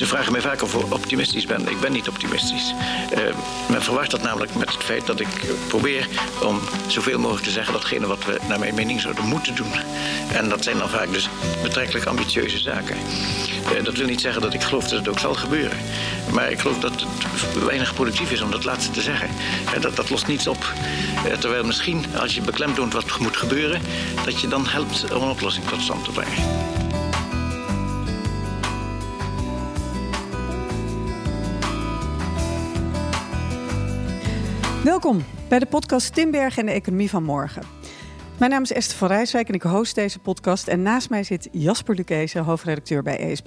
Ze vragen mij vaak of ik optimistisch ben. Ik ben niet optimistisch. Uh, men verwacht dat namelijk met het feit dat ik probeer om zoveel mogelijk te zeggen datgene wat we naar mijn mening zouden moeten doen. En dat zijn dan vaak dus betrekkelijk ambitieuze zaken. Uh, dat wil niet zeggen dat ik geloof dat het ook zal gebeuren. Maar ik geloof dat het weinig productief is om dat laatste te zeggen. Uh, dat, dat lost niets op. terwijl misschien als je beklemtoont wat moet gebeuren, dat je dan helpt om een oplossing tot stand te brengen. Welkom bij de podcast Timberg en de Economie van Morgen. Mijn naam is Esther van Rijswijk en ik host deze podcast. En naast mij zit Jasper Lucchese, hoofdredacteur bij ESB.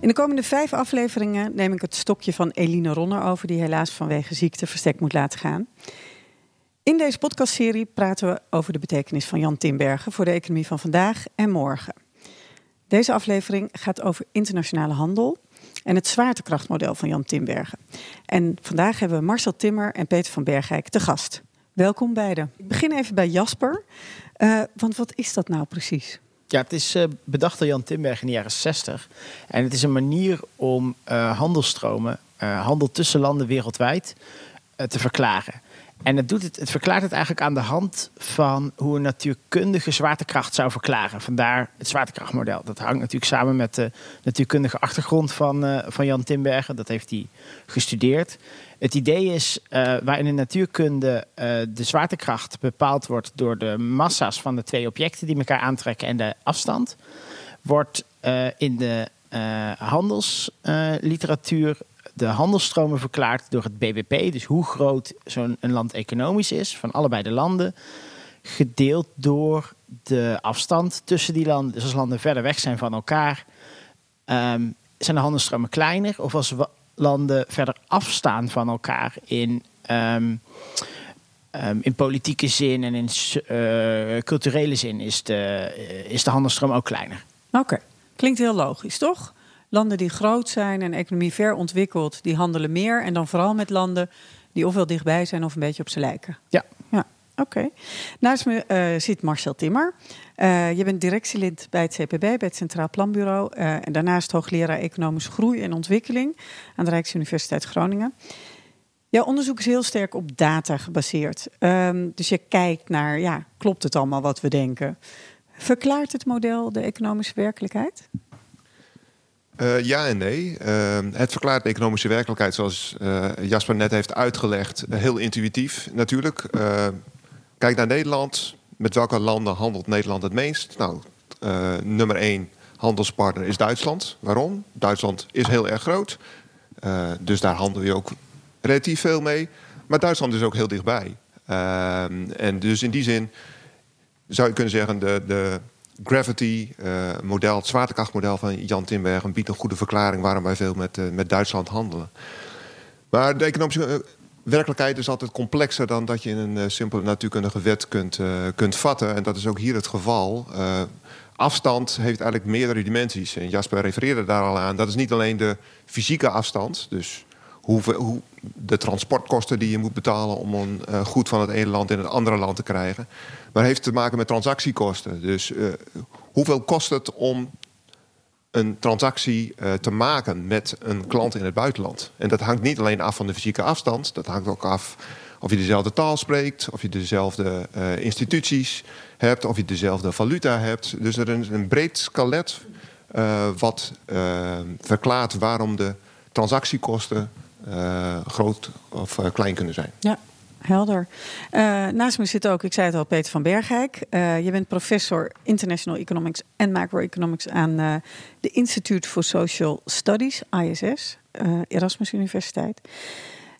In de komende vijf afleveringen neem ik het stokje van Eline Ronner over... die helaas vanwege ziekte verstek moet laten gaan. In deze podcastserie praten we over de betekenis van Jan Timbergen... voor de economie van vandaag en morgen. Deze aflevering gaat over internationale handel en het zwaartekrachtmodel van Jan Timbergen. En vandaag hebben we Marcel Timmer en Peter van Bergijk te gast. Welkom beiden. Ik begin even bij Jasper, uh, want wat is dat nou precies? Ja, het is uh, bedacht door Jan Timbergen in de jaren 60. En het is een manier om uh, handelstromen, handel tussen landen wereldwijd, te verklaren. En het, doet het, het verklaart het eigenlijk aan de hand van hoe een natuurkundige zwaartekracht zou verklaren. Vandaar het zwaartekrachtmodel. Dat hangt natuurlijk samen met de natuurkundige achtergrond van, uh, van Jan Timbergen. Dat heeft hij gestudeerd. Het idee is, uh, waarin de natuurkunde de zwaartekracht bepaald wordt door de massa's van de twee objecten die elkaar aantrekken en de afstand, wordt in de handelsliteratuur de handelstromen verklaard door het BBP. Dus hoe groot zo'n land economisch is van allebei de landen. Gedeeld door de afstand tussen die landen. Dus als landen verder weg zijn van elkaar, um, zijn de handelstromen kleiner. Of als landen verder afstaan van elkaar in, um, um, in politieke zin en in uh, culturele zin, is de, uh, is de handelsstroom ook kleiner. Oké, klinkt heel logisch, toch? Landen die groot zijn en economie ver ontwikkeld, die handelen meer. En dan vooral met landen die ofwel dichtbij zijn of een beetje op ze lijken. Ja. ja. Oké. Naast me uh, zit Marcel Timmer. Uh, je bent directielid bij het CPB, bij het Centraal Planbureau. Uh, en daarnaast hoogleraar Economische Groei en Ontwikkeling aan de Rijksuniversiteit Groningen. Jouw onderzoek is heel sterk op data gebaseerd. Um, dus je kijkt naar, ja, klopt het allemaal wat we denken? Verklaart het model de economische werkelijkheid? Uh, ja en nee. Uh, het verklaart de economische werkelijkheid zoals uh, Jasper net heeft uitgelegd. heel intuïtief natuurlijk. kijk naar Nederland. Met welke landen handelt Nederland het meest? Nou, nummer één handelspartner is Duitsland. Waarom? Duitsland is heel erg groot. dus daar handel je ook relatief veel mee. Maar Duitsland is ook heel dichtbij. En dus in die zin zou je kunnen zeggen... de, de Gravity-model, uh, het zwaartekrachtmodel van Jan Timbergen, biedt een goede verklaring waarom wij veel met, uh, met Duitsland handelen. Maar de economische uh, werkelijkheid is altijd complexer dan dat je in een simpele natuurkundige wet kunt, kunt vatten. En dat is ook hier het geval. afstand heeft eigenlijk meerdere dimensies. En Jasper refereerde daar al aan. Dat is niet alleen de fysieke afstand, dus hoe, hoe, de transportkosten die je moet betalen om een goed van het ene land in het andere land te krijgen. Maar heeft te maken met transactiekosten. Dus uh, hoeveel kost het om een transactie uh, te maken met een klant in het buitenland? En dat hangt niet alleen af van de fysieke afstand, dat hangt ook af of je dezelfde taal spreekt, of je dezelfde instituties hebt, of je dezelfde valuta hebt. Dus er is een breed skelet wat verklaart waarom de transactiekosten groot of klein kunnen zijn. Ja. Helder. Uh, naast me zit ook, ik zei het al, Peter van Bergijk. je bent professor International Economics en Macroeconomics aan de Institute for Social Studies, ISS, Erasmus Universiteit.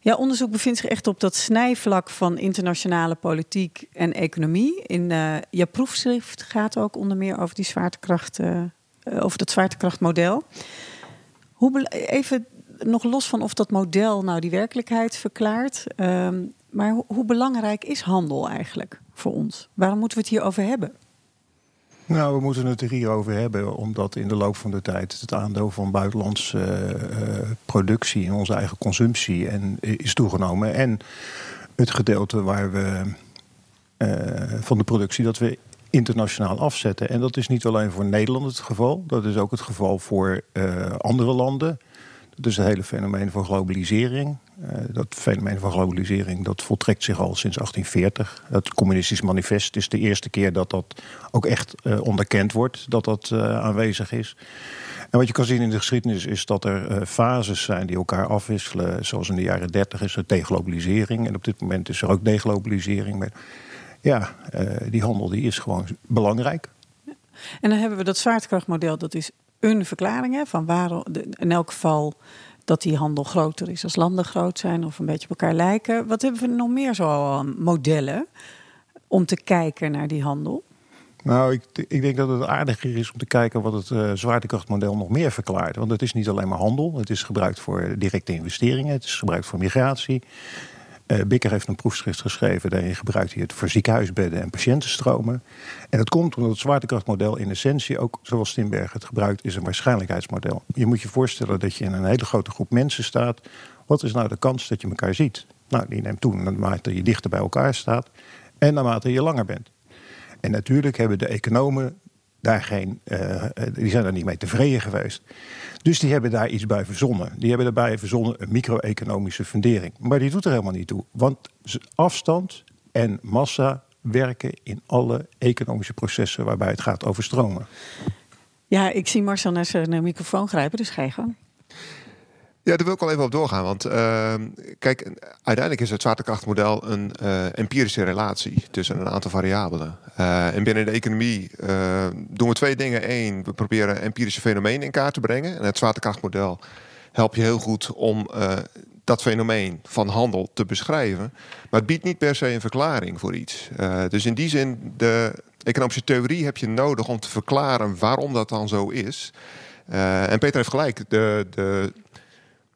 Jouw onderzoek bevindt zich echt op dat snijvlak van internationale politiek en economie. In je proefschrift gaat ook onder meer over die zwaartekracht, over dat zwaartekrachtmodel. Hoe even nog los van of dat model nou die werkelijkheid verklaart. Um, maar ho hoe belangrijk is handel eigenlijk voor ons? Waarom moeten we het hier over hebben? Nou, we moeten het er hier over hebben, omdat in de loop van de tijd het aandeel van buitenlandse uh, productie in onze eigen consumptie en, is toegenomen. En het gedeelte waar we uh, van de productie dat we internationaal afzetten. En dat is niet alleen voor Nederland het geval, dat is ook het geval voor andere landen. Dat is het hele fenomeen van globalisering. Uh, dat fenomeen van globalisering dat voltrekt zich al sinds 1840. Het communistisch manifest is de eerste keer dat dat ook echt uh, onderkend wordt, dat dat aanwezig is. En wat je kan zien in de geschiedenis is dat er fases zijn die elkaar afwisselen. Zoals in de jaren 30 is er deglobalisering. En op dit moment is er ook deglobalisering. Maar ja, die handel die is gewoon belangrijk. En dan hebben we dat zwaartekrachtmodel, dat is een verklaring hè, van waarom, in elk geval dat die handel groter is als landen groot zijn of een beetje op elkaar lijken. Wat hebben we nog meer zo modellen om te kijken naar die handel? Nou, ik, ik, denk dat het aardiger is om te kijken wat het uh, zwaartekrachtmodel nog meer verklaart. Want het is niet alleen maar handel. Het is gebruikt voor directe investeringen. Het is gebruikt voor migratie. Uh, Bikker heeft een proefschrift geschreven. Daarin gebruikt hij het voor ziekenhuisbedden en patiëntenstromen. En dat komt omdat het zwaartekrachtmodel in essentie, ook zoals Stimberg het gebruikt, is een waarschijnlijkheidsmodel. Je moet je voorstellen dat je in een hele grote groep mensen staat. Wat is nou de kans dat je elkaar ziet? Nou, die neemt toe naarmate je dichter bij elkaar staat en naarmate je langer bent. En natuurlijk hebben de economen daar geen, uh, die zijn daar niet mee tevreden geweest. Dus die hebben daar iets bij verzonnen. Die hebben daarbij verzonnen een micro-economische fundering. Maar die doet er helemaal niet toe. Want afstand en massa werken in alle economische processen waarbij het gaat over stromen. Ja, ik zie Marcel naar zijn microfoon grijpen, dus ga je gang. Ja, daar wil ik wel even op doorgaan. Want uh, kijk, uiteindelijk is het zwaartekrachtmodel een uh, empirische relatie tussen een aantal variabelen. Uh, en binnen de economie uh, doen we twee dingen. Eén, we proberen empirische fenomenen in kaart te brengen. En het zwaartekrachtmodel helpt je heel goed om dat fenomeen van handel te beschrijven. Maar het biedt niet per se een verklaring voor iets. dus in die zin, de economische theorie heb je nodig om te verklaren waarom dat dan zo is. en Peter heeft gelijk. De, de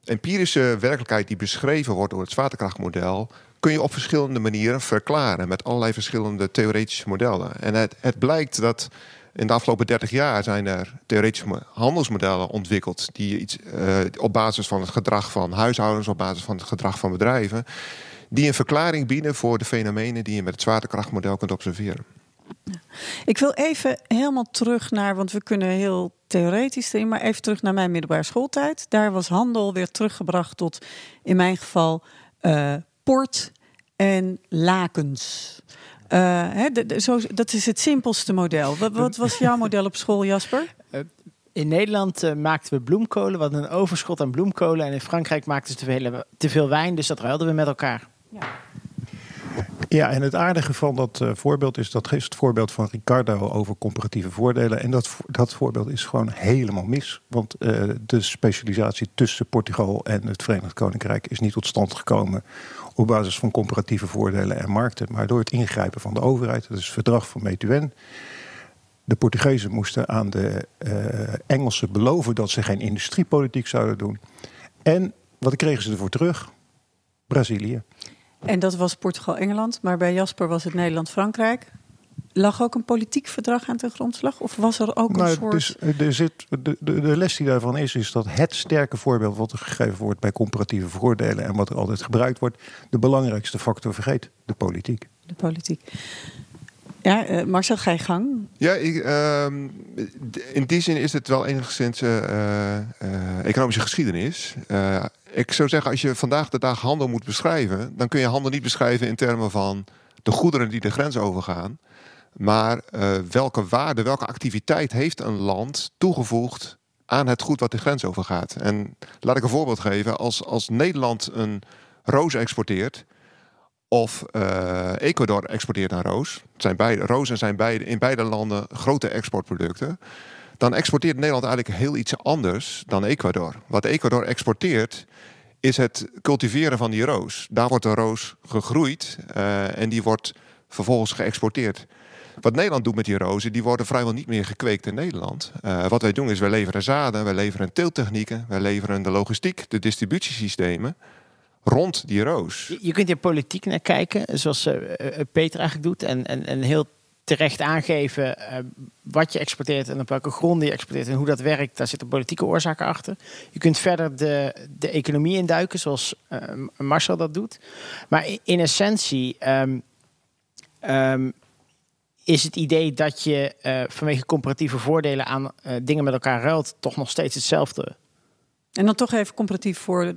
empirische werkelijkheid die beschreven wordt door het zwaartekrachtmodel, kun je op verschillende manieren verklaren met allerlei verschillende theoretische modellen. En het, het blijkt dat in de afgelopen 30 jaar zijn er theoretische handelsmodellen ontwikkeld die iets uh, op basis van het gedrag van huishoudens, op basis van het gedrag van bedrijven, die een verklaring bieden voor de fenomenen die je met het zwaartekrachtmodel kunt observeren. Ik wil even helemaal terug naar, want we kunnen heel theoretisch erin, maar even terug naar mijn middelbare schooltijd. Daar was handel weer teruggebracht tot, in mijn geval, uh, port en lakens. Uh, hè, zo, dat is het simpelste model. Wat, wat, was jouw model op school, Jasper? Uh, in Nederland uh, maakten we bloemkolen, wat een overschot aan bloemkolen. En in Frankrijk maakten ze te veel, te veel wijn, dus dat ruilden we met elkaar. Ja. Ja, en het aardige van dat uh, voorbeeld is dat is het voorbeeld van Ricardo over comparatieve voordelen. En dat, dat voorbeeld is gewoon helemaal mis. Want uh, de specialisatie tussen Portugal en het Verenigd Koninkrijk is niet tot stand gekomen op basis van comparatieve voordelen en markten, maar door het ingrijpen van de overheid. Dat is het verdrag van Metuen. De Portugezen moesten aan de uh, Engelsen beloven dat ze geen industriepolitiek zouden doen. En wat kregen ze ervoor terug? Brazilië. En dat was Portugal-Engeland, maar bij Jasper was het Nederland-Frankrijk. Lag ook een politiek verdrag aan ten grondslag? Of was er ook een nou, soort... Dus, er zit, de, de, de, les die daarvan is, is dat het sterke voorbeeld wat er gegeven wordt bij comparatieve voordelen en wat er altijd gebruikt wordt, de belangrijkste factor vergeet, de politiek. De politiek. Ja, uh, Marcel, ga je gang. Ja, ik, uh, in die zin is het wel enigszins uh, economische geschiedenis ik zou zeggen, als je vandaag de dag handel moet beschrijven, dan kun je handel niet beschrijven in termen van de goederen die de grens overgaan. Maar uh, welke waarde, welke activiteit heeft een land toegevoegd aan het goed wat de grens overgaat? En laat ik een voorbeeld geven. Als, als Nederland een roos exporteert, of uh, Ecuador exporteert naar roos. zijn beide, rozen zijn beide, in beide landen grote exportproducten. Dan exporteert Nederland eigenlijk heel iets anders dan Ecuador. Wat Ecuador exporteert is het cultiveren van die roos. Daar wordt de roos gegroeid uh, en die wordt vervolgens geëxporteerd. Wat Nederland doet met die rozen, die worden vrijwel niet meer gekweekt in Nederland. Uh, wat wij doen is, wij leveren zaden, wij leveren teeltechnieken, wij leveren de logistiek, de distributiesystemen rond die roos. Je, kunt hier politiek naar kijken, zoals uh, Peter eigenlijk doet. En, en, en heel terecht aangeven uh, wat je exporteert en op welke gronden je exporteert en hoe dat werkt. Daar zitten politieke oorzaken achter. Je kunt verder de, de economie induiken, zoals uh, Marcel dat doet. Maar in, essentie um, um, is het idee dat je uh, vanwege comparatieve voordelen aan dingen met elkaar ruilt, toch nog steeds hetzelfde. En dan toch even comparatief voor,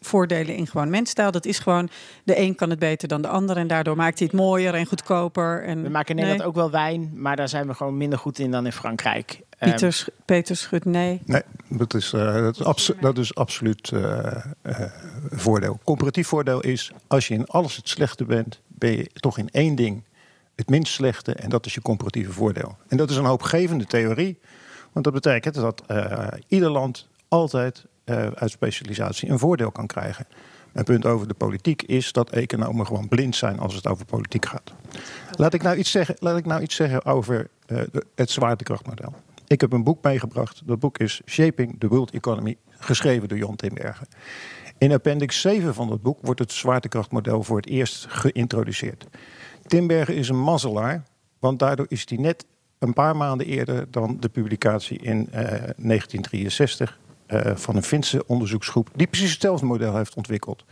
voordelen in gewoon menstaal. Dat is gewoon, de een kan het beter dan de ander. En daardoor maakt hij het mooier en goedkoper. En, we maken in Nederland ook wel wijn, maar daar zijn we gewoon minder goed in dan in Frankrijk. Pieter, um, Peter Schut, nee. Nee, dat is, uh, dat is, abso dat is absoluut uh, uh, voordeel. Comparatief voordeel is, als je in alles het slechte bent, ben je toch in één ding het minst slechte. En dat is je comparatieve voordeel. En dat is een hoopgevende theorie. Want dat betekent dat ieder land altijd uit specialisatie een voordeel kan krijgen. Mijn punt over de politiek is dat economen gewoon blind zijn als het over politiek gaat. Laat ik nou iets zeggen, laat ik nou iets zeggen over het zwaartekrachtmodel. Ik heb een boek meegebracht. Dat boek is Shaping the World Economy, geschreven door Jan Timbergen. In appendix 7 van dat boek wordt het zwaartekrachtmodel voor het eerst geïntroduceerd. Timbergen is een mazzelaar, want daardoor is hij net een paar maanden eerder dan de publicatie in uh, 1963 uh, van een Finse onderzoeksgroep die precies hetzelfde model heeft ontwikkeld.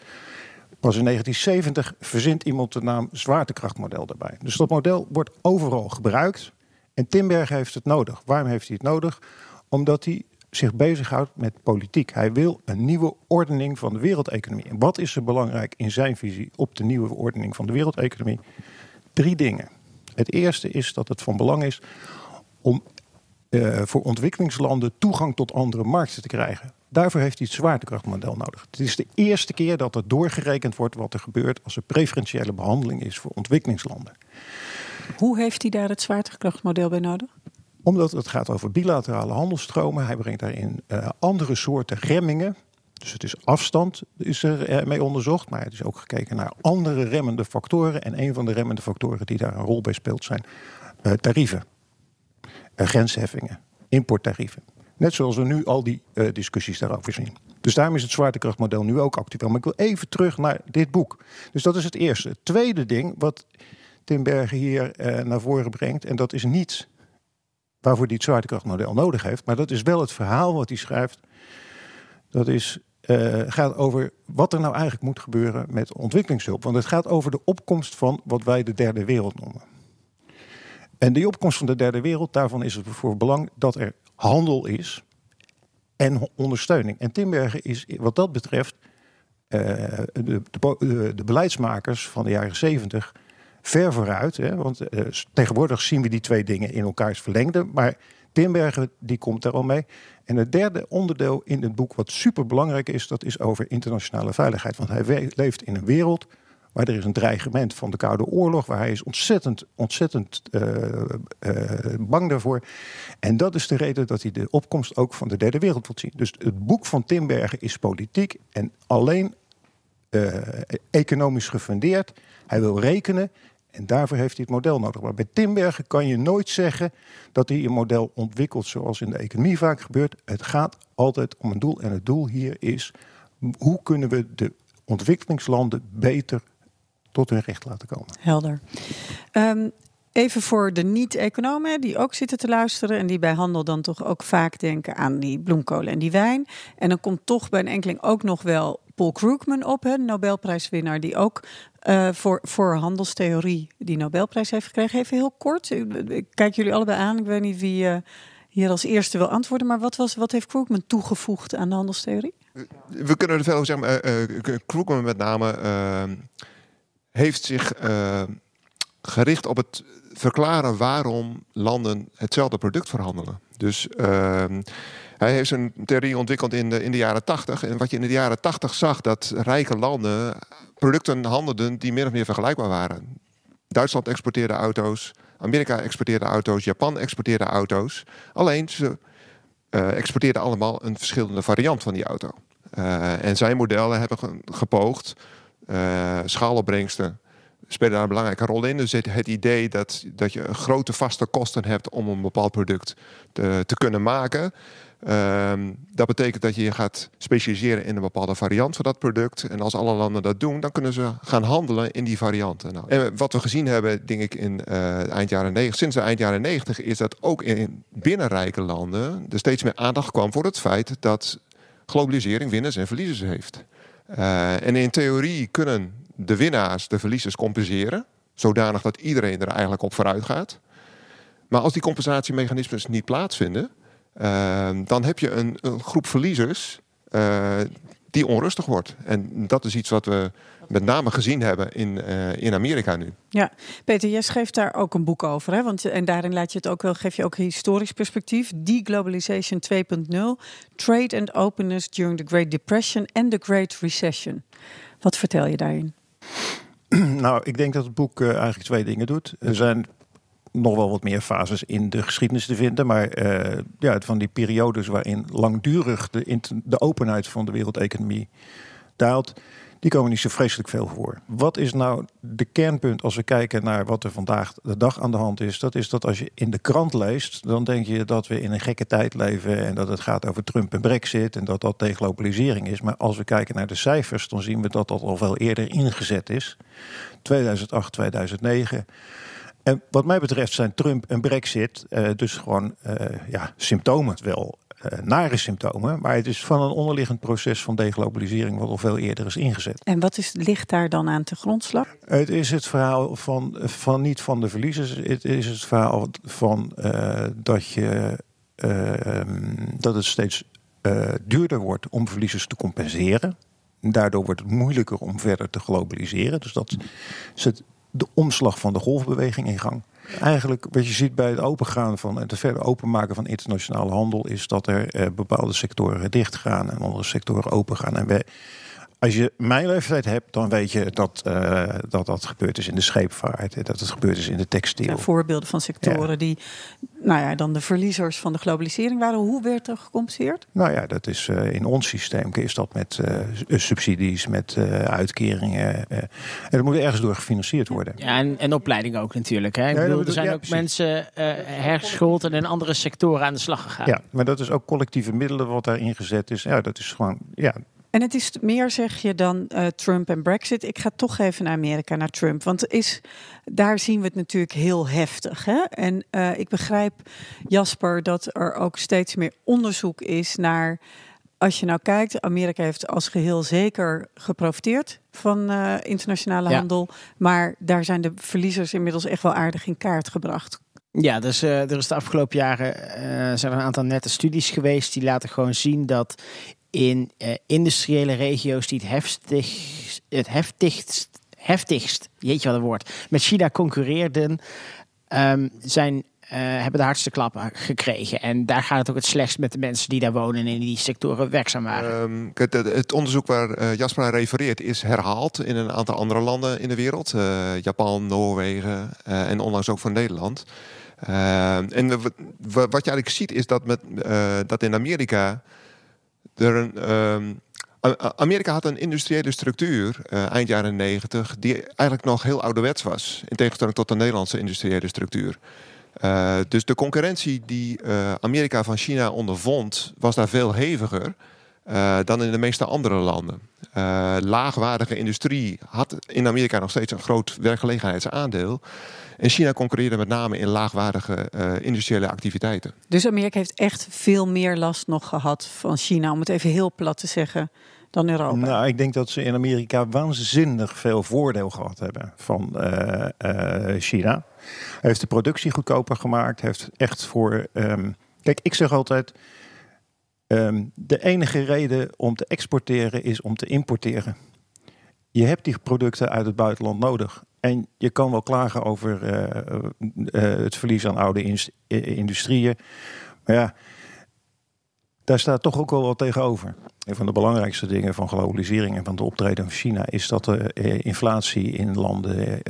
Pas in 1970 verzint iemand de naam zwaartekrachtmodel daarbij. Dus dat model wordt overal gebruikt. En Timberg heeft het nodig. Waarom heeft hij het nodig? Omdat hij zich bezighoudt met politiek. Hij wil een nieuwe ordening van de wereldeconomie. En wat is er belangrijk in zijn visie op de nieuwe ordening van de wereldeconomie? Drie dingen. Het eerste is dat het van belang is om uh, voor ontwikkelingslanden toegang tot andere markten te krijgen. Daarvoor heeft hij het zwaartekrachtmodel nodig. Het is de eerste keer dat er doorgerekend wordt wat er gebeurt als er preferentiële behandeling is voor ontwikkelingslanden. Hoe heeft hij daar het zwaartekrachtmodel bij nodig? Omdat het gaat over bilaterale handelstromen. Hij brengt daarin uh, andere soorten remmingen. Dus het is afstand is er uh, mee onderzocht. Maar het is ook gekeken naar andere remmende factoren. En een van de remmende factoren die daar een rol bij speelt zijn uh, tarieven. Grensheffingen, importtarieven. Net zoals we nu al die discussies daarover zien. Dus daarom is het zwaartekrachtmodel nu ook actueel. Maar ik wil even terug naar dit boek. Dus dat is het eerste. Het tweede ding wat Tim Bergen hier uh, naar voren brengt. En dat is niet waarvoor hij het zwaartekrachtmodel nodig heeft. Maar dat is wel het verhaal wat hij schrijft. Dat is, gaat over wat er nou eigenlijk moet gebeuren met ontwikkelingshulp. Want het gaat over de opkomst van wat wij de derde wereld noemen. En die opkomst van de derde wereld, daarvan is het voor belang dat er handel is en ondersteuning. En Timbergen is wat dat betreft uh, de, de, de, beleidsmakers van de jaren zeventig ver vooruit. Hè, want uh, tegenwoordig zien we die twee dingen in elkaars verlengde. Maar Timbergen die komt er al mee. En het derde onderdeel in het boek wat super belangrijk is... dat is over internationale veiligheid. Want hij leeft in een wereld waar er is een dreigement van de Koude Oorlog... waar hij is ontzettend, ontzettend uh, uh, bang daarvoor. En dat is de reden dat hij de opkomst ook van de derde wereld wil zien. Dus het boek van Timbergen is politiek en alleen economisch gefundeerd. Hij wil rekenen en daarvoor heeft hij het model nodig. Maar bij Timbergen kan je nooit zeggen dat hij een model ontwikkelt zoals in de economie vaak gebeurt. Het gaat altijd om een doel. En het doel hier is hoe kunnen we de ontwikkelingslanden beter tot hun recht laten komen. Helder. Um, Even voor de niet-economen die ook zitten te luisteren en die bij handel dan toch ook vaak denken aan die bloemkolen en die wijn. En dan komt toch bij een enkeling ook nog wel Paul Krugman op, hè, Nobelprijswinnaar, die ook uh, voor, voor handelstheorie die Nobelprijs heeft gekregen. Even heel kort, ik kijk jullie allebei aan. Ik weet niet wie uh, hier als eerste wil antwoorden, maar wat, was, wat heeft Krugman toegevoegd aan de handelstheorie? We kunnen er veel over zeggen, maar uh, Krugman met name heeft zich gericht op het verklaren waarom landen hetzelfde product verhandelen. Dus ehm, hij heeft zijn theorie ontwikkeld in de, in de jaren 80. En wat je in de jaren 80 zag, dat rijke landen producten handelden die meer of meer vergelijkbaar waren. Duitsland exporteerde auto's, Amerika exporteerde auto's, Japan exporteerde auto's. Alleen ze uh, exporteerden allemaal een verschillende variant van die auto. Uh, en zijn modellen hebben gepoogd schaalopbrengsten spelen daar een belangrijke rol in. Dus het, idee dat, dat je grote vaste kosten hebt om een bepaald product te, te kunnen maken. Um, dat betekent dat je je gaat specialiseren in een bepaalde variant van dat product. En als alle landen dat doen, dan kunnen ze gaan handelen in die varianten. Nou, en wat we gezien hebben, denk ik, in uh, eind jaren 90, sinds de eind jaren 90, is dat ook in binnenrijke landen er steeds meer aandacht kwam voor het feit dat globalisering winnaars en verliezers heeft. Uh, en in theorie kunnen de winnaars de verliezers compenseren. Zodanig dat iedereen er eigenlijk op vooruit gaat. Maar als die compensatiemechanismes niet plaatsvinden, uh, dan heb je een, een groep verliezers uh, die onrustig wordt. En dat is iets wat we met name gezien hebben in, uh, in Amerika nu. Ja, Peter, jij schreef daar ook een boek over. Hè? Want, en daarin laat je het ook wel, geef je ook historisch perspectief. Deglobalization 2.0, Trade and Openness During the Great Depression and the Great Recession. Wat vertel je daarin? Nou, ik denk dat het boek uh, eigenlijk twee dingen doet. Er zijn nog wel wat meer fases in de geschiedenis te vinden. Maar uh, ja, van die periodes waarin langdurig de, de openheid van de wereldeconomie daalt, die komen niet zo vreselijk veel voor. Wat is nou de kernpunt als we kijken naar wat er vandaag de dag aan de hand is? Dat is dat als je in de krant leest, dan denk je dat we in een gekke tijd leven en dat het gaat over Trump en Brexit en dat dat deglobalisering is. Maar als we kijken naar de cijfers, dan zien we dat dat al veel eerder ingezet is. 2008, 2009. En wat mij betreft zijn Trump en Brexit uh, dus gewoon uh, ja, symptomen wel. Uh, nare symptomen, maar het is van een onderliggend proces van deglobalisering wat al veel eerder is ingezet. En wat is, ligt daar dan aan te grondslag? Het is het verhaal van, van niet van de verliezers, het is het verhaal van dat, je, dat het steeds duurder wordt om verliezers te compenseren. Daardoor wordt het moeilijker om verder te globaliseren. Dus dat zet de omslag van de golfbeweging in gang. Eigenlijk wat je ziet bij het opengaan van het verder openmaken van internationale handel, is dat er eh, bepaalde sectoren dichtgaan en andere sectoren opengaan. En wij, als je mijn leeftijd hebt, dan weet je dat, uh, dat dat gebeurd is in de scheepvaart. Dat het gebeurd is in de textiel. En voorbeelden van sectoren ja. die nou ja, dan de verliezers van de globalisering waren. Hoe werd er gecompenseerd? Nou ja, dat is uh, in ons systeem is dat met uh, subsidies, met uitkeringen. en dat moet ergens door gefinancierd worden. Ja, en, en opleiding ook natuurlijk. Hè? Ik ja, bedoel, er zijn ja, ook precies. mensen hergeschoold en in andere sectoren aan de slag gegaan. Ja, maar dat is ook collectieve middelen wat daar ingezet is. Ja, dat is gewoon, ja, en het is meer, zeg je, dan uh, Trump en Brexit. Ik ga toch even naar Amerika, naar Trump. Want is, daar zien we het natuurlijk heel heftig. Hè? En uh, ik begrijp, Jasper, dat er ook steeds meer onderzoek is naar. Als je nou kijkt, Amerika heeft als geheel zeker geprofiteerd van uh, internationale ja. handel. Maar daar zijn de verliezers inmiddels echt wel aardig in kaart gebracht. Ja, dus uh, er is de afgelopen jaren uh, zijn er een aantal nette studies geweest die laten gewoon zien dat in uh, industriële regio's die het heftigst, het heftigst, heftigst, jeetje wat een woord, met China concurreerden, um, zijn, uh, hebben de hardste klappen gekregen. En daar gaat het ook het slechtst met de mensen die daar wonen en in die sectoren werkzaam waren. Het, het, onderzoek waar uh, Jasper refereert is herhaald in een aantal andere landen in de wereld. Japan, Noorwegen en onlangs ook van Nederland. en wat je eigenlijk ziet is dat, met, dat in Amerika er um, Amerika had een industriële structuur uh, eind jaren 90 die eigenlijk nog heel ouderwets was. In tegenstelling tot de Nederlandse industriële structuur. Uh, dus de concurrentie die uh, Amerika van China ondervond, was daar veel heviger dan in de meeste andere landen. laagwaardige industrie had in Amerika nog steeds een groot werkgelegenheidsaandeel. En China concurreerde met name in laagwaardige uh, industriële activiteiten. Dus Amerika heeft echt veel meer last nog gehad van China, om het even heel plat te zeggen, dan Europa? Nou, ik denk dat ze in Amerika waanzinnig veel voordeel gehad hebben van uh, uh, China. Hij heeft de productie goedkoper gemaakt, heeft echt voor. Um, kijk, ik zeg altijd. Um, de enige reden om te exporteren is om te importeren. Je hebt die producten uit het buitenland nodig. En je kan wel klagen over uh, uh, het verlies aan oude in, industrieën. Maar ja, daar staat toch ook wel wat tegenover. Een van de belangrijkste dingen van globalisering en van de optreden van China is dat de inflatie in landen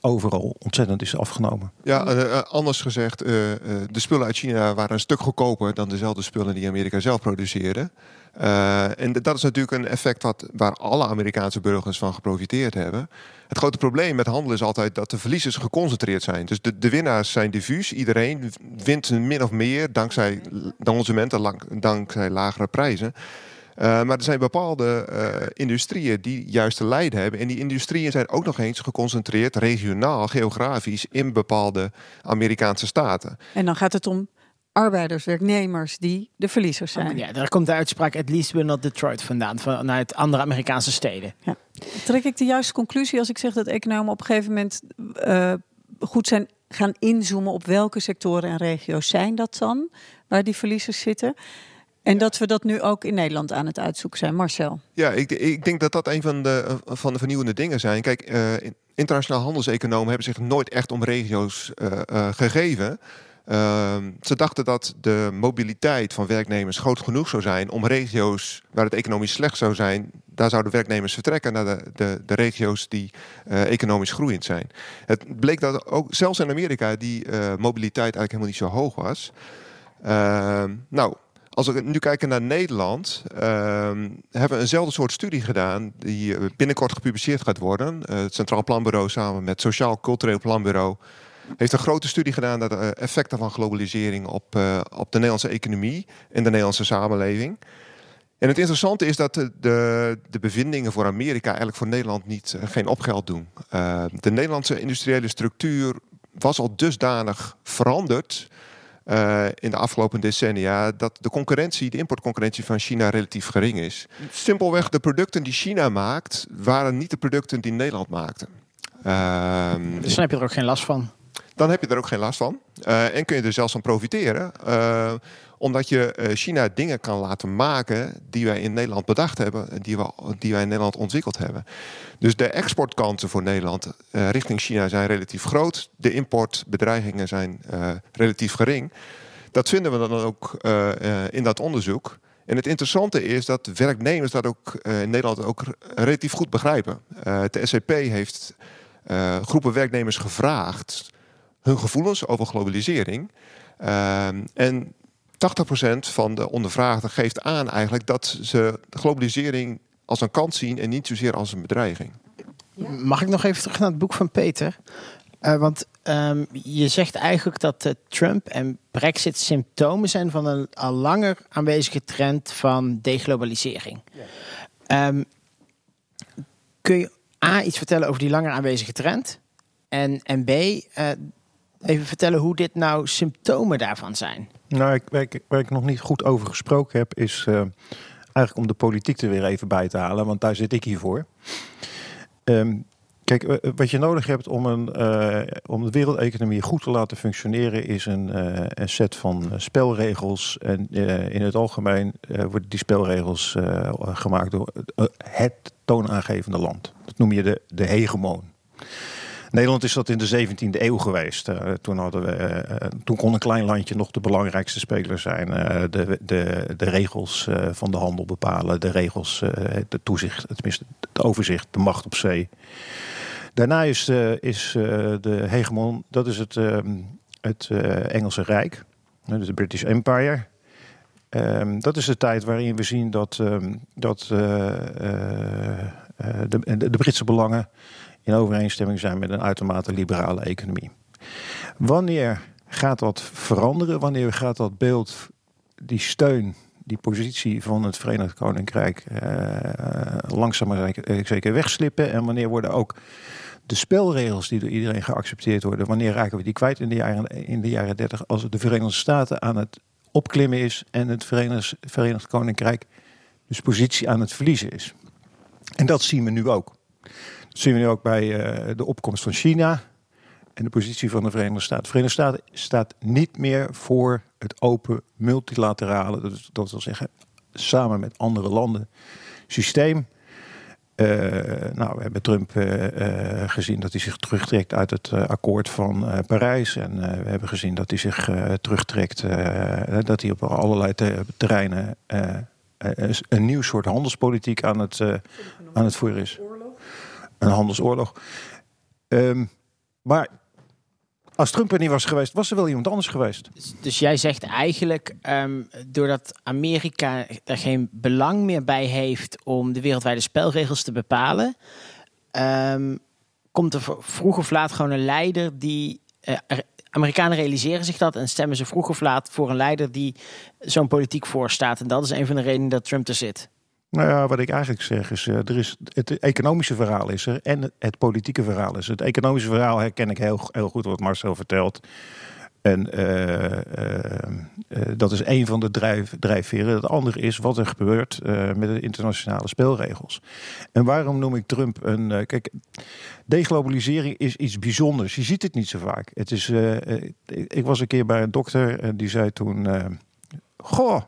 overal ontzettend is afgenomen. Ja, anders gezegd, de spullen uit China waren een stuk goedkoper dan dezelfde spullen die Amerika zelf produceerde. En dat is natuurlijk een effect wat, waar alle Amerikaanse burgers van geprofiteerd hebben. Het grote probleem met handel is altijd dat de verliezers geconcentreerd zijn. Dus de, de winnaars zijn diffuus. Iedereen wint min of meer dankzij consumenten, dankzij lagere prijzen. Uh, maar er zijn bepaalde uh, industrieën die juist te lijden hebben. En die industrieën zijn ook nog eens geconcentreerd regionaal, geografisch in bepaalde Amerikaanse staten. En dan gaat het om arbeiders, werknemers die de verliezers zijn. Ja, daar komt de uitspraak at least we're not Detroit vandaan, vanuit andere Amerikaanse steden. Ja. Trek ik de juiste conclusie als ik zeg dat economen op een gegeven moment uh, goed zijn gaan inzoomen op welke sectoren en regio's zijn dat dan, waar die verliezers zitten. En dat we dat nu ook in Nederland aan het uitzoeken zijn. Marcel. Ja, ik, ik denk dat dat een van de, van de vernieuwende dingen zijn. Kijk, uh, internationaal handelseconomen hebben zich nooit echt om regio's uh, uh, gegeven. Ehm, ze dachten dat de mobiliteit van werknemers groot genoeg zou zijn om regio's waar het economisch slecht zou zijn, daar zouden werknemers vertrekken naar de, de, de regio's die economisch groeiend zijn. Het bleek dat ook zelfs in Amerika die mobiliteit eigenlijk helemaal niet zo hoog was. Uh, nou, als we nu kijken naar Nederland, ehm, hebben we eenzelfde soort studie gedaan die binnenkort gepubliceerd gaat worden. het Centraal Planbureau samen met Sociaal Cultureel Planbureau heeft een grote studie gedaan naar de effecten van globalisering op, uh, op de Nederlandse economie en de Nederlandse samenleving. En het interessante is dat de, de, bevindingen voor Amerika eigenlijk voor Nederland niet, uh, geen opgeld doen. Uh, de Nederlandse industriële structuur was al dusdanig veranderd in de afgelopen decennia dat de concurrentie, de importconcurrentie van China relatief gering is. Simpelweg de producten die China maakt, waren niet de producten die Nederland maakte. dus dan heb je er ook geen last van dan heb je er ook geen last van. Uh, en kun je er zelfs van profiteren. Omdat je uh, China dingen kan laten maken die wij in Nederland bedacht hebben. Die, we, die wij in Nederland ontwikkeld hebben. Dus de exportkansen voor Nederland richting China zijn relatief groot. De importbedreigingen zijn relatief gering. Dat vinden we dan ook in dat onderzoek. En het interessante is dat werknemers dat ook in Nederland ook relatief goed begrijpen. de SCP heeft groepen werknemers gevraagd hun gevoelens over globalisering. Uh, en 80% van de ondervraagden geeft aan eigenlijk dat ze de globalisering als een kans zien en niet zozeer als een bedreiging. Ja. Mag ik nog even terug naar het boek van Peter? Uh, want um, je zegt eigenlijk dat uh, Trump en Brexit symptomen zijn van een al langer aanwezige trend van deglobalisering. Ja. Um, kun je A iets vertellen over die langer aanwezige trend? En, en B, uh, even vertellen hoe dit nou symptomen daarvan zijn? Nou, ik, waar, ik, ik nog niet goed over gesproken heb, is uh, eigenlijk om de politiek er weer even bij te halen, want daar zit ik hier voor. Um, kijk, wat je nodig hebt om, een, om de wereldeconomie goed te laten functioneren, is een, een set van spelregels. En in het algemeen worden die spelregels gemaakt door het toonaangevende land. Dat noem je de, de hegemoon. Nederland is dat in de 17e eeuw geweest. Uh, toen, hadden we, uh, toen kon een klein landje nog de belangrijkste speler zijn. De, de, de regels van de handel bepalen, de regels, de toezicht, tenminste het overzicht, de macht op zee. Daarna is, is de hegemon, dat is het, ehm, het Engelse Rijk, dus de British Empire. Um, dat is de tijd waarin we zien dat, um, dat de, de Britse belangen in overeenstemming zijn met een uitermate liberale economie. Wanneer gaat dat veranderen? Wanneer gaat dat beeld, die steun, die positie van het Verenigd Koninkrijk uh, langzaam maar zeker wegslippen? En wanneer worden ook de spelregels die door iedereen geaccepteerd worden, wanneer raken we die kwijt in de jaren, in de jaren 30 als de Verenigde Staten aan het opklimmen is en het Verenigd, Verenigd Koninkrijk dus positie aan het verliezen is? En dat zien we nu ook. Dat zien we nu ook bij uh, de opkomst van China en de positie van de Verenigde Staten. De Verenigde Staten staat niet meer voor het open multilaterale, dat, dat wil zeggen samen met andere landen, systeem. Uh, nou, we hebben Trump uh, gezien dat hij zich terugtrekt uit het akkoord van Parijs. En we hebben gezien dat hij zich terugtrekt, dat hij op allerlei terreinen een nieuw soort handelspolitiek aan het, aan het voeren is een handelsoorlog. Um, maar als Trump er niet was geweest, was er wel iemand anders geweest. Dus, dus jij zegt eigenlijk, um, doordat Amerika er geen belang meer bij heeft om de wereldwijde spelregels te bepalen, um, komt er vroeg of laat gewoon een leider die. Uh, Amerikanen realiseren zich dat en stemmen ze vroeg of laat voor een leider die zo'n politiek voorstaat. En dat is een van de redenen dat Trump er zit. Nou ja, wat ik eigenlijk zeg is, uh, er is het economische verhaal is er en het politieke verhaal is er. Het economische verhaal herken ik heel, heel goed wat Marcel vertelt. En eh, eh, eh, dat is een van de drijf, drijfveren. Het andere is wat er gebeurt eh, met de internationale spelregels. En waarom noem ik Trump een. eh, kijk, deglobalisering is iets bijzonders. Je ziet het niet zo vaak. Het is, eh, eh, ik, was een keer bij een dokter en die zei toen. eh, goh.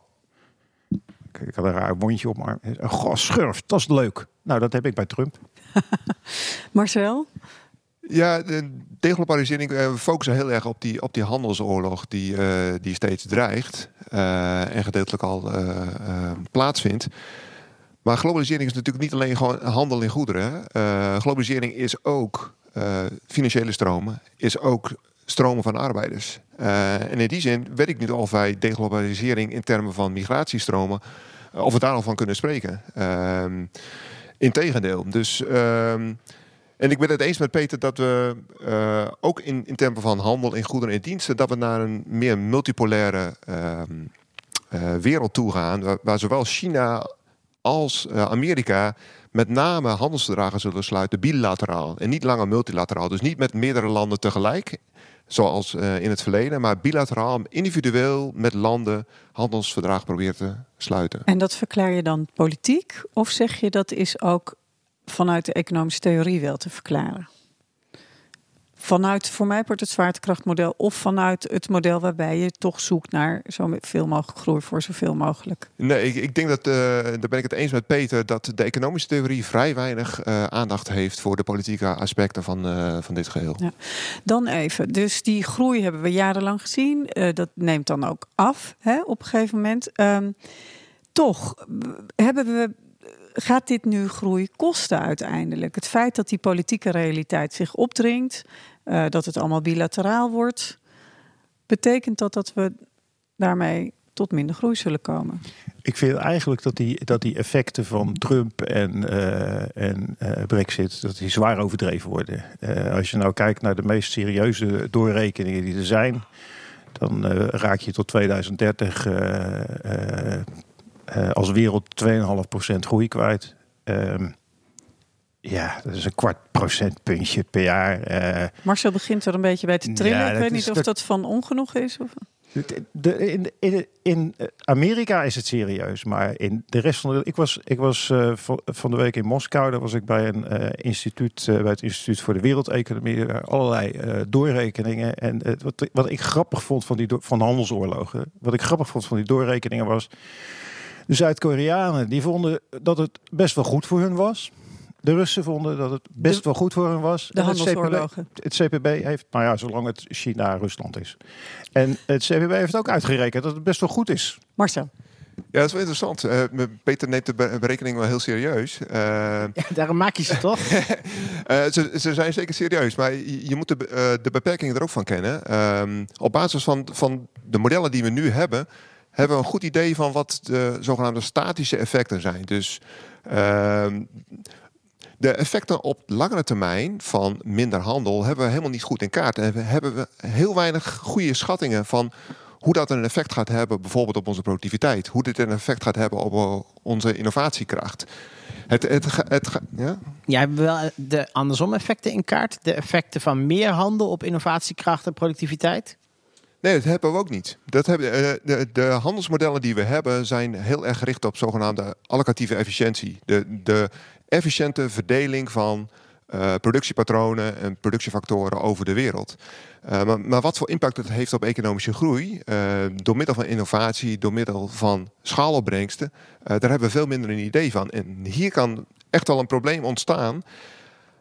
Ik had een raar wondje op mijn arm. Goh, schurft, dat is leuk. Nou, dat heb ik bij Trump. Marcel? Ja, de deglobalisering, eh, we focussen heel erg op die, op die handelsoorlog die, eh, die steeds dreigt eh, en gedeeltelijk al plaatsvindt. Maar globalisering is natuurlijk niet alleen gewoon handel in goederen. Eh, globalisering is ook eh, financiële stromen, is ook stromen van arbeiders. Eh, en in die zin weet ik niet of wij deglobalisering in termen van migratiestromen, eh, of we daar al van kunnen spreken. Ehm integendeel. Dus ehm, en ik ben het eens met Peter dat we eh, ook in, in termen van handel in goederen en diensten, dat we naar een meer multipolaire ehm, eh, wereld toe gaan, waar, waar zowel China als Amerika met name handelsverdragen zullen sluiten bilateraal en niet langer multilateraal. Dus niet met meerdere landen tegelijk, zoals eh, in het verleden, maar bilateraal, individueel met landen handelsverdragen proberen te sluiten. En dat verklaar je dan politiek? Of zeg je dat is ook vanuit de economische theorie wel te verklaren? Vanuit, voor mij wordt het zwaartekrachtmodel of vanuit het model waarbij je toch zoekt naar zoveel mogelijk groei voor zoveel mogelijk. Nee, ik, ik denk dat, eh, daar ben ik het eens met Peter, dat de economische theorie vrij weinig eh, aandacht heeft voor de politieke aspecten van, eh, van dit geheel. Ja. Dan even, dus die groei hebben we jarenlang gezien. Dat neemt dan ook af hè, op een gegeven moment. Ehm, toch hebben we, gaat dit nu groei kosten uiteindelijk? Het feit dat die politieke realiteit zich opdringt, eh, dat het allemaal bilateraal wordt, betekent dat dat we daarmee tot minder groei zullen komen. Ik vind eigenlijk dat die, dat die effecten van Trump en, eh, en eh, Brexit dat die zwaar overdreven worden. Als je nou kijkt naar de meest serieuze doorrekeningen die er zijn, dan raak je tot 2030 eh, eh, eh, als wereld 2,5% groei kwijt. Ehm, ja, dat is een kwart procentpuntje per jaar. Eh, Marcel begint er een beetje bij te trillen. Ja, Ik weet niet of dat- dat van ongenoeg is. Of... De, de- in, in, in Amerika is het serieus, maar in de rest van de Ik was, ik was eh, van, de week in Moskou. Daar was ik bij een eh, instituut, eh, bij het Instituut voor de Wereldeconomie. Daar allerlei eh, doorrekeningen. En eh, wat, wat ik grappig vond van die van handelsoorlogen. Wat ik grappig vond van die doorrekeningen was. De Zuid-Koreanen die vonden dat het best wel goed voor hun was. De Russen vonden dat het best De- wel goed voor hen was. De En het CPB handelsoorlogen. het CPB heeft, nou ja, zolang het China-Rusland is. En het CPB heeft ook uitgerekend dat het best wel goed is. Marcel. Ja, dat is wel interessant. Eh, Peter neemt de be- berekening wel heel serieus. Eh, Ja, daarom maak je ze toch? Eh, ze, ze zijn zeker serieus, maar je, je moet de, eh, de beperkingen er ook van kennen. Ehm, op basis van, van de modellen die we nu hebben, hebben we een goed idee van wat de zogenaamde statische effecten zijn. Dus ehm, de effecten op langere termijn van minder handel hebben we helemaal niet goed in kaart. En we hebben we heel weinig goede schattingen van hoe dat een effect gaat hebben, bijvoorbeeld op onze productiviteit. Hoe dit een effect gaat hebben op eh, onze innovatiekracht. Het, het, het, ja? Ja, hebben we wel de andersom effecten in kaart? De effecten van meer handel op innovatiekracht en productiviteit? Nee, dat hebben we ook niet. Dat hebben, eh, de, de handelsmodellen die we hebben zijn heel erg gericht op zogenaamde allocatieve efficiëntie. De, de efficiënte verdeling van eh, productiepatronen en productiefactoren over de wereld. Eh, maar, maar wat voor impact het heeft op economische groei, eh, door middel van innovatie, door middel van schaalopbrengsten, daar hebben we veel minder een idee van. En hier kan echt wel een probleem ontstaan.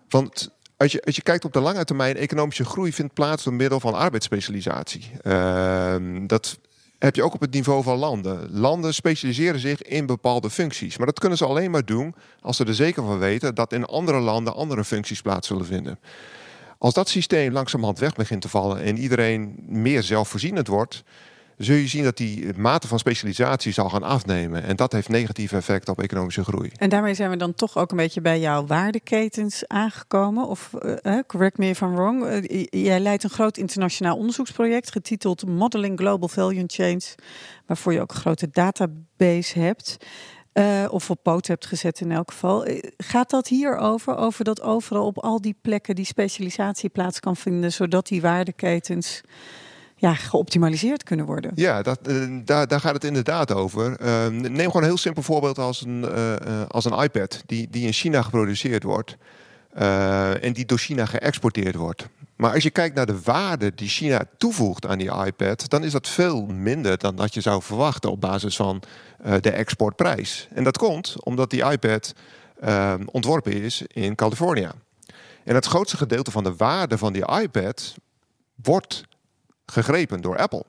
Want als je, als je kijkt op de lange termijn, economische groei vindt plaats door middel van arbeidsspecialisatie. Ehm, dat heb je ook op het niveau van landen. Landen specialiseren zich in bepaalde functies. Maar dat kunnen ze alleen maar doen als ze er zeker van weten dat in andere landen andere functies plaats zullen vinden. Als dat systeem langzamerhand weg begint te vallen en iedereen meer zelfvoorzienend wordt, zul je zien dat die mate van specialisatie zal gaan afnemen. En dat heeft negatieve effecten op economische groei. En daarmee zijn we dan toch ook een beetje bij jouw waardeketens aangekomen. Of eh, eh, correct me if I'm wrong. Eh, jij leidt een groot internationaal onderzoeksproject getiteld Modeling Global Value Chains, waarvoor je ook een grote database hebt. of op poot hebt gezet in elk geval. Gaat dat hier over? Over dat overal op al die plekken die specialisatie plaats kan vinden, zodat die waardeketens ja, geoptimaliseerd kunnen worden. Ja, dat, eh, daar, daar gaat het inderdaad over. Uh, neem gewoon een heel simpel voorbeeld als een, uh, als een iPad die, die in China geproduceerd wordt en die door China geëxporteerd wordt. Maar als je kijkt naar de waarde die China toevoegt aan die iPad, dan is dat veel minder dan dat je zou verwachten op basis van de exportprijs. En dat komt omdat die iPad ehm, ontworpen is in Californië. En het grootste gedeelte van de waarde van die iPad wordt gegrepen door Apple.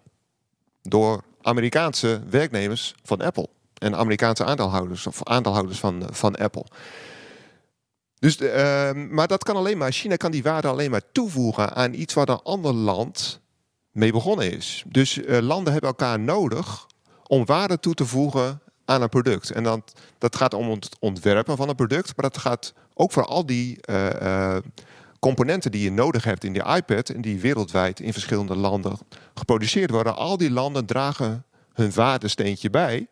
Door Amerikaanse werknemers van Apple. En Amerikaanse aandeelhouders of aandeelhouders van, van Apple. Dus, uh, maar dat kan alleen maar, China kan die waarde alleen maar toevoegen aan iets waar een ander land mee begonnen is. Dus uh, landen hebben elkaar nodig om waarde toe te voegen aan een product. En dan, dat gaat om het ontwerpen van een product, maar dat gaat ook voor al die componenten die je nodig hebt in die iPad en die wereldwijd in verschillende landen geproduceerd worden. Al die landen dragen hun waardesteentje bij.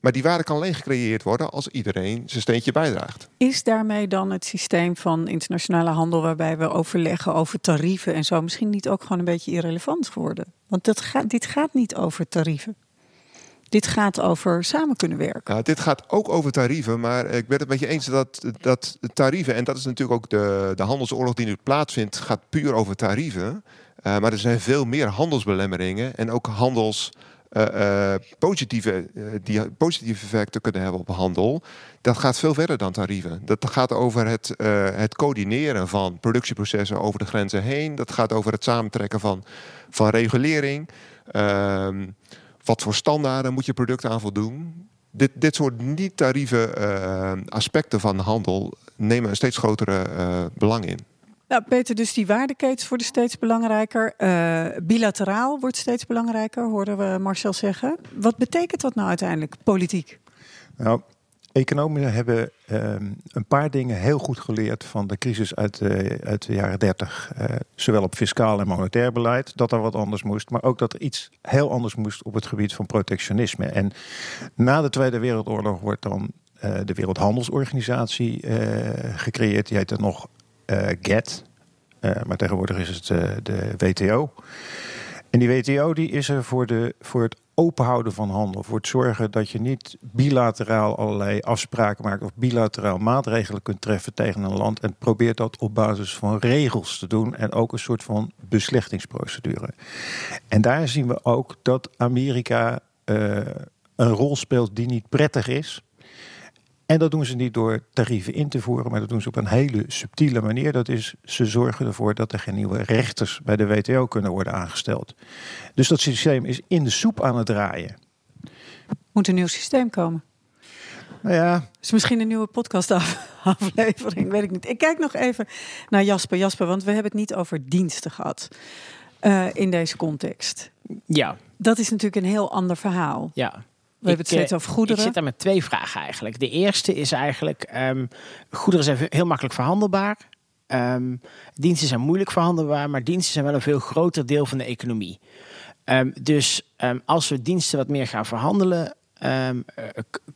Maar die waarde kan alleen gecreëerd worden als iedereen zijn steentje bijdraagt. Is daarmee dan het systeem van internationale handel waarbij we overleggen over tarieven en zo misschien niet ook gewoon een beetje irrelevant geworden? Want dat dit gaat niet over tarieven. Dit gaat over samen kunnen werken. Ja, dit gaat ook over tarieven, maar ik ben het met je eens dat, dat tarieven, en dat is natuurlijk ook de, de handelsoorlog die nu plaatsvindt, gaat puur over tarieven. Uh, maar er zijn veel meer handelsbelemmeringen en ook handels. Uh, uh, positieve, die positieve effecten kunnen hebben op handel. Dat gaat veel verder dan tarieven. Dat gaat over het, het coördineren van productieprocessen over de grenzen heen. Dat gaat over het samentrekken van, van regulering. Wat voor standaarden moet je product aan voldoen? Dit, dit soort niet-tarieven uh, aspecten van handel nemen een steeds grotere uh, belang in. Nou, Peter, dus die waardeketens worden steeds belangrijker. Uh, bilateraal wordt steeds belangrijker, hoorden we Marcel zeggen. Wat betekent dat nou uiteindelijk politiek? Nou, Economen hebben um, een paar dingen heel goed geleerd van de crisis uit de, uit de jaren 30. Uh, zowel op fiscaal en monetair beleid, dat er wat anders moest, maar ook dat er iets heel anders moest op het gebied van protectionisme. En na de Tweede Wereldoorlog wordt dan uh, de Wereldhandelsorganisatie uh, gecreëerd. Die heet er nog GATT, maar tegenwoordig is het de WTO. En die WTO die is er voor, de, voor het openhouden van handel. Voor het zorgen dat je niet bilateraal allerlei afspraken maakt of bilateraal maatregelen kunt treffen tegen een land. En probeert dat op basis van regels te doen en ook een soort van beslechtingsprocedure. En daar zien we ook dat Amerika uh, een rol speelt die niet prettig is. En dat doen ze niet door tarieven in te voeren, maar dat doen ze op een hele subtiele manier. Dat is, ze zorgen ervoor dat er geen nieuwe rechters bij de WTO kunnen worden aangesteld. Dus dat systeem is in de soep aan het draaien. Moet een nieuw systeem komen? Nou ja. Is misschien een nieuwe podcastaflevering, weet ik niet. Ik kijk nog even naar Jasper. Jasper, want we hebben het niet over diensten gehad uh, in deze context. Ja. Dat is natuurlijk een heel ander verhaal. Ja. We hebben het steeds over goederen. Ik zit daar met twee vragen eigenlijk. De eerste is eigenlijk, um, goederen zijn heel makkelijk verhandelbaar. Um, diensten zijn moeilijk verhandelbaar, maar diensten zijn wel een veel groter deel van de economie. Um, dus als we diensten wat meer gaan verhandelen,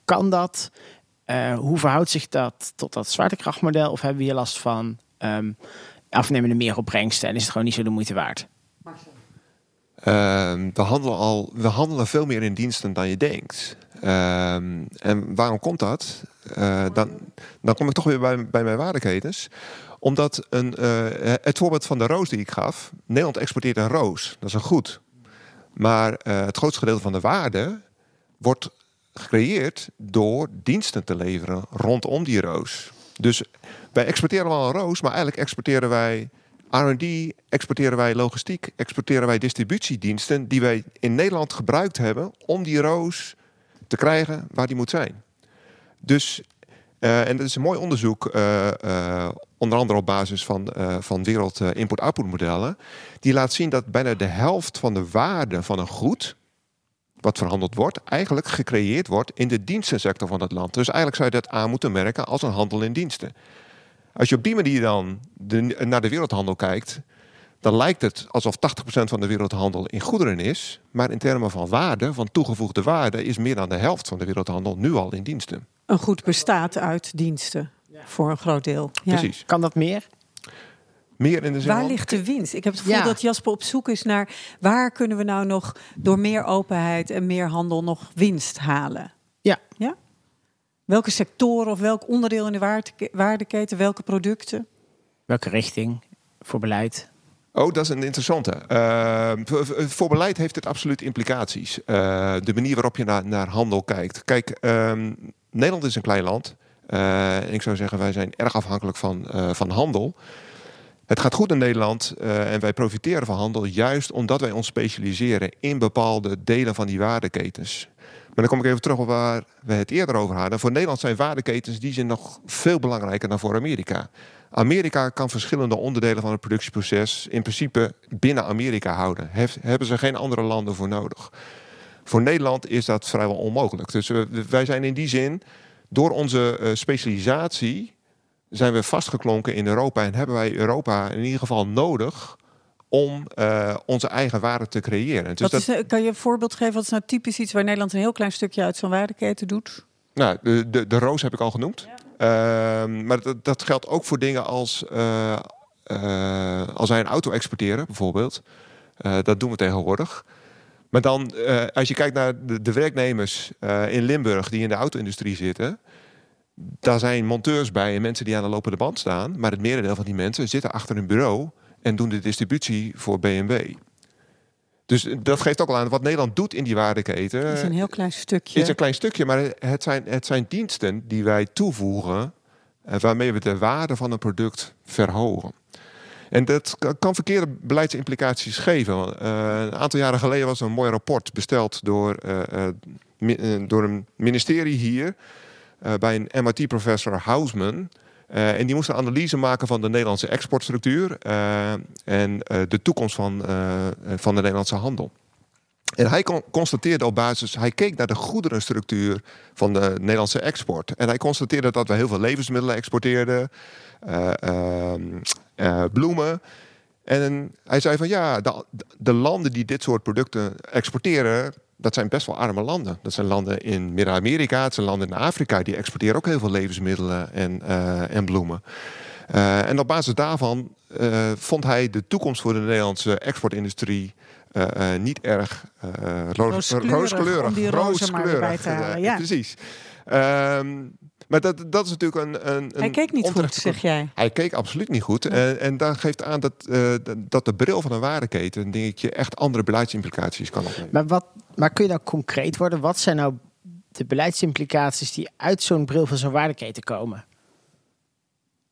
kan dat? Uh, hoe verhoudt zich dat tot dat zwaartekrachtmodel? Of hebben we hier last van afnemende meer opbrengsten en is het gewoon niet zo de moeite waard? Marcel. Uh, we, handelen al, we handelen veel meer in diensten dan je denkt. Uh, en waarom komt dat? Uh, dan, dan kom ik toch weer bij, bij mijn waardeketens. Omdat een, uh, het voorbeeld van de roos die ik gaf. Nederland exporteert een roos. Dat is een goed. Maar uh, het grootste gedeelte van de waarde wordt gecreëerd door diensten te leveren rondom die roos. Dus wij exporteren wel een roos, maar eigenlijk exporteren wij R&D exporteren wij logistiek, exporteren wij distributiediensten die wij in Nederland gebruikt hebben om die roos te krijgen waar die moet zijn. Dus, uh, en dat is een mooi onderzoek, uh, uh, onder andere op basis van, van wereld import-output modellen, die laat zien dat bijna de helft van de waarde van een goed, wat verhandeld wordt, eigenlijk gecreëerd wordt in de dienstensector van het land. Dus eigenlijk zou je dat aan moeten merken als een handel in diensten. Als je op die manier dan de, naar de wereldhandel kijkt, dan lijkt het alsof 80% van de wereldhandel in goederen is. Maar in termen van waarde, van toegevoegde waarde, is meer dan de helft van de wereldhandel nu al in diensten. Een goed bestaat uit diensten, voor een groot deel. Ja. Precies. Kan dat meer? meer in de zin Waar van- ligt de winst? Ik heb het gevoel Ja. dat Jasper op zoek is naar waar kunnen we nou nog door meer openheid en meer handel nog winst halen? Ja. ja? Welke sectoren of welk onderdeel in de waarde- waardeketen, welke producten? Welke richting voor beleid? Oh, dat is een interessante. Eh, voor- beleid heeft het absoluut implicaties. Eh, de manier waarop je naar, naar handel kijkt. Kijk, ehm, Nederland is een klein land. Eh, en ik zou zeggen, wij zijn erg afhankelijk van, eh, van handel. Het gaat goed in Nederland eh, en wij profiteren van handel juist omdat wij ons specialiseren in bepaalde delen van die waardeketens. Maar dan kom ik even terug op waar we het eerder over hadden. Voor Nederland zijn waardeketens die zijn nog veel belangrijker dan voor Amerika. Amerika kan verschillende onderdelen van het productieproces in principe binnen Amerika houden. Hef- hebben ze geen andere landen voor nodig. Voor Nederland is dat vrijwel onmogelijk. Dus wij zijn in die zin, door onze eh, specialisatie, zijn we vastgeklonken in Europa en hebben wij Europa in ieder geval nodig om eh, onze eigen waarde te creëren. Dus dat, is, eh, kan je een voorbeeld geven? Wat is nou typisch iets waar Nederland een heel klein stukje uit zo'n waardeketen doet? Nou, de, de, de roos heb ik al genoemd. Ehm, maar dat, dat geldt ook voor dingen als, eh, als wij een auto exporteren, bijvoorbeeld. Dat doen we tegenwoordig. Maar dan, als je kijkt naar de, de werknemers in Limburg die in de auto-industrie zitten. Daar zijn monteurs bij en mensen die aan de lopende band staan. Maar het merendeel van die mensen zitten achter een bureau en doen de distributie voor BMW. Dus dat geeft ook al aan wat Nederland doet in die waardeketen. Dat is een heel klein stukje. is een klein stukje, maar het zijn, het zijn diensten die wij toevoegen. eh, waarmee we de waarde van een product verhogen. En dat kan- verkeerde beleidsimplicaties geven. Eh, een aantal jaren geleden was er een mooi rapport besteld door, eh, eh, eh, door een ministerie hier. eh, bij een MIT-professor Hausman. Eh, en die moest een analyse maken van de Nederlandse exportstructuur. eh, en eh, de toekomst van, van de Nederlandse handel. En hij con- constateerde op basis, hij keek naar de goederenstructuur van de Nederlandse export. En hij constateerde dat we heel veel levensmiddelen exporteerden, eh, ehm, eh, bloemen. En hij zei van ja, de, de landen die dit soort producten exporteren, dat zijn best wel arme landen. Dat zijn landen in Midden-Amerika, het zijn landen in Afrika, die exporteren ook heel veel levensmiddelen en, eh, en bloemen. Eh, en op basis daarvan eh, vond hij de toekomst voor de Nederlandse exportindustrie niet erg roos- Rooskleurig, rooskleurig. om die rozen maar erbij te Rooskleurig, halen, ja. Precies. Ehm, maar dat, dat is natuurlijk een. een, Hij een keek niet goed, zeg jij. hij keek absoluut niet goed. En, en dat geeft aan dat, eh, dat de bril van een waardeketen... denk ik, je echt andere beleidsimplicaties kan opnemen. Maar, wat, maar kun je nou concreet worden? Wat zijn nou de beleidsimplicaties die uit zo'n bril van zo'n waardeketen komen?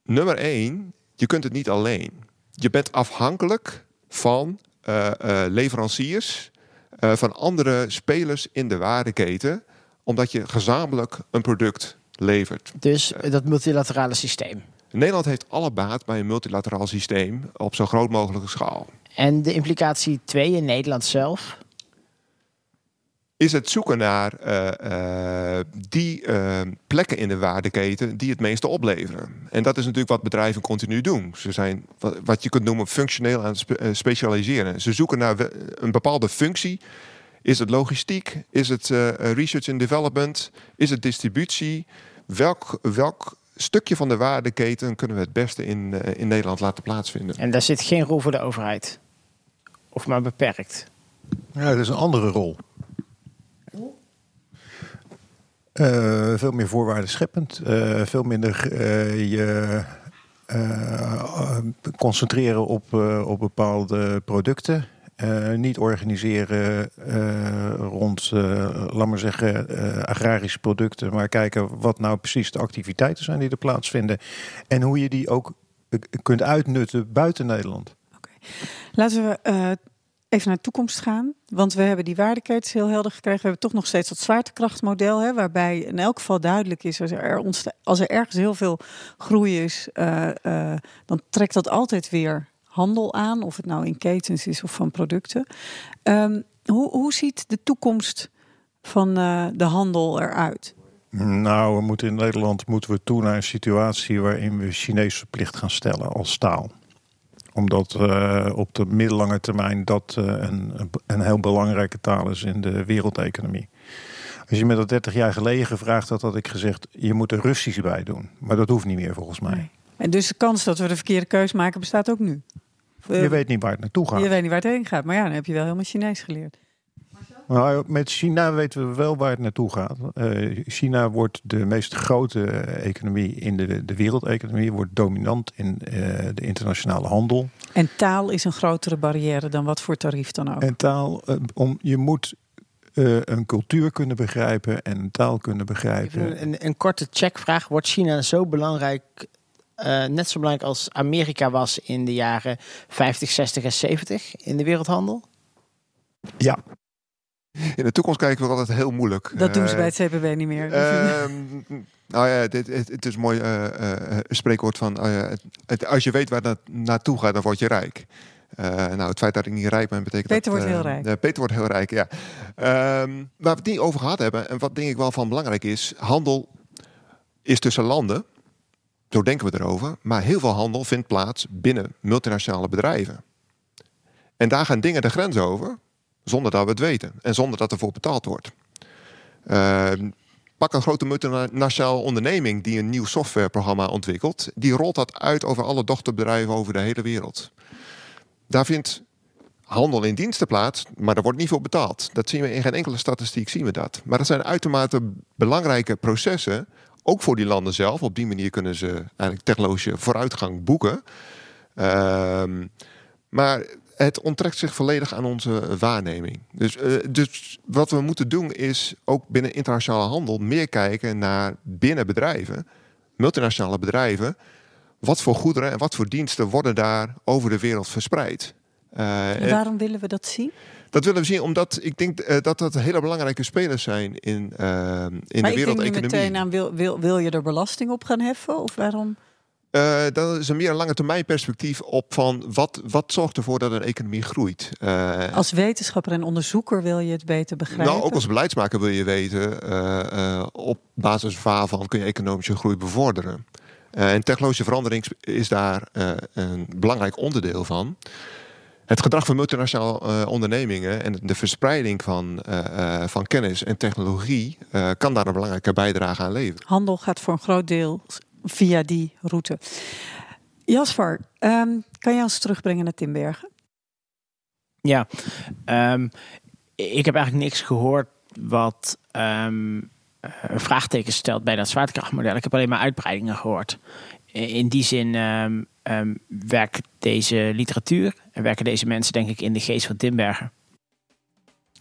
Nummer één, je kunt het niet alleen. Je bent afhankelijk van eh, eh, leveranciers... eh, van andere spelers in de waardeketen... omdat je gezamenlijk een product levert. Dus dat multilaterale systeem. Nederland heeft alle baat bij een multilateraal systeem... op zo groot mogelijke schaal. En de implicatie 2 in Nederland zelf. is het zoeken naar eh, eh, die eh, plekken in de waardeketen die het meeste opleveren. En dat is natuurlijk wat bedrijven continu doen. Ze zijn wat, wat je kunt noemen functioneel aan het spe- eh, specialiseren. Ze zoeken naar een bepaalde functie. Is het logistiek? Is het eh, research and development? Is het distributie? Welk, welk stukje van de waardeketen kunnen we het beste in, eh, in Nederland laten plaatsvinden? En daar zit geen rol voor de overheid. Of maar beperkt. Ja, het is een andere rol. Eh, veel meer voorwaarden scheppend. eh, veel minder eh, je eh, eh, concentreren op, eh, op bepaalde producten. Eh, niet organiseren eh, rond, eh, laat maar zeggen, agrarische producten. Maar kijken wat nou precies de activiteiten zijn die er plaatsvinden. En hoe je die ook kunt uitnutten buiten Nederland. Laten we even naar de toekomst gaan. Want we hebben die waardeketens heel helder gekregen. We hebben toch nog steeds dat zwaartekrachtmodel. Hè, waarbij in elk geval duidelijk is... als er, als er ergens heel veel groei is... dan trekt dat altijd weer handel aan. Of het nou in ketens is of van producten. Ehm, hoe, hoe ziet de toekomst van eh, de handel eruit? Nou, we moeten in Nederland moeten we toe naar een situatie waarin we Chinees verplicht gaan stellen als staal. Omdat eh, op de middellange termijn dat eh, een, een heel belangrijke taal is in de wereldeconomie. Als je me dat 30 jaar geleden gevraagd had, had ik gezegd: je moet er Russisch bij doen. Maar dat hoeft niet meer volgens mij. Nee. En dus de kans dat we de verkeerde keus maken bestaat ook nu. Je Eh, weet niet waar het naartoe gaat. je weet niet waar het heen gaat. Maar ja, dan heb je wel helemaal Chinees geleerd. Nou, met China weten we wel waar het naartoe gaat. Eh, China wordt de meest grote economie in de, de wereldeconomie. Wordt dominant in eh, de internationale handel. En taal is een grotere barrière dan wat voor tarief dan ook. En taal, om, je moet eh, een cultuur kunnen begrijpen en een taal kunnen begrijpen. Een, een korte checkvraag. Wordt China zo belangrijk, eh, net zo belangrijk als Amerika was in de jaren 50, 60 en 70 in de wereldhandel? Ja, In de toekomst kijken we altijd heel moeilijk. Dat doen ze Eh, bij het CPB niet meer. Ehm, nou ja, dit, het, het is een mooi eh, eh, spreekwoord van... eh, het, het- als je weet waar dat naartoe gaat, dan word je rijk. Eh, nou, het feit dat ik niet rijk ben, betekent Peter dat... wordt eh, heel rijk. eh, Peter wordt heel rijk, ja. Ehm, waar we het niet over gehad hebben, en wat denk ik wel van belangrijk is... handel is tussen landen, zo denken we erover... maar heel veel handel vindt plaats binnen multinationale bedrijven. En daar gaan dingen de grens over, zonder dat we het weten. En zonder dat ervoor betaald wordt. Ehm, pak een grote multinationale onderneming die een nieuw softwareprogramma ontwikkelt. Die rolt dat uit over alle dochterbedrijven over de hele wereld. Daar vindt handel in diensten plaats, maar daar wordt niet voor betaald. Dat zien we in geen enkele statistiek zien we dat. Maar dat zijn uitermate belangrijke processen, ook voor die landen zelf. Op die manier kunnen ze eigenlijk technologische vooruitgang boeken. Ehm, maar het onttrekt zich volledig aan onze waarneming. Dus, eh, dus wat we moeten doen is ook binnen internationale handel meer kijken naar binnen bedrijven, multinationale bedrijven. Wat voor goederen en wat voor diensten worden daar over de wereld verspreid? Eh, En en waarom willen we dat zien? Dat willen we zien omdat ik denk eh, dat dat hele belangrijke spelers zijn in, eh, in maar de ik denk nu wereldeconomie. meteen aan, wil, wil, wil je er belasting op gaan heffen? Of waarom? Eh, dat is een meer lange termijn perspectief op van wat, wat zorgt ervoor dat een economie groeit. Als wetenschapper en onderzoeker wil je het beter begrijpen? Nou, ook als beleidsmaker wil je weten, op basis waarvan kun je economische groei bevorderen. En technologische verandering is daar een belangrijk onderdeel van. Het gedrag van multinationale eh, ondernemingen en de verspreiding van, eh, eh, van kennis en technologie eh, kan daar een belangrijke bijdrage aan leveren. Handel gaat voor een groot deel via die route. Jasper, ehm, kan jij ons terugbrengen naar Timbergen? Ja, ehm, ik heb eigenlijk niks gehoord wat ehm een vraagteken stelt bij dat zwaartekrachtmodel. Ik heb alleen maar uitbreidingen gehoord. In die zin ehm, ehm, werkt deze literatuur en werken deze mensen denk ik in de geest van Timbergen.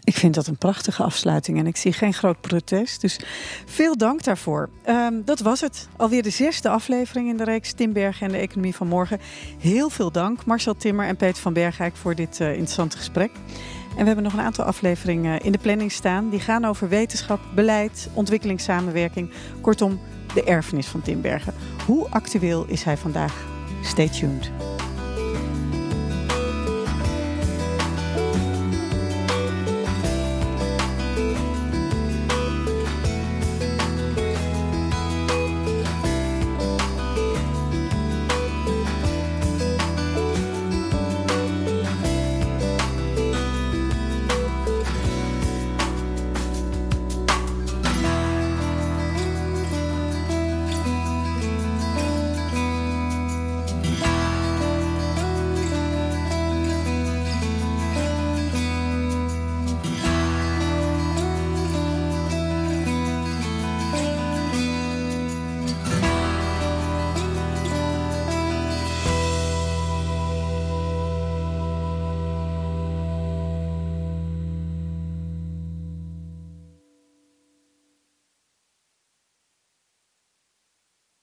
Ik vind dat een prachtige afsluiting en ik zie geen groot protest. Dus veel dank daarvoor. Ehm, dat was het. Alweer de zesde aflevering in de reeks Timbergen en de Economie van Morgen. Heel veel dank Marcel Timmer en Peter van Bergijk voor dit eh, interessante gesprek. En we hebben nog een aantal afleveringen in de planning staan. Die gaan over wetenschap, beleid, ontwikkelingssamenwerking. Kortom, de erfenis van Timbergen. Hoe actueel is hij vandaag? Stay tuned.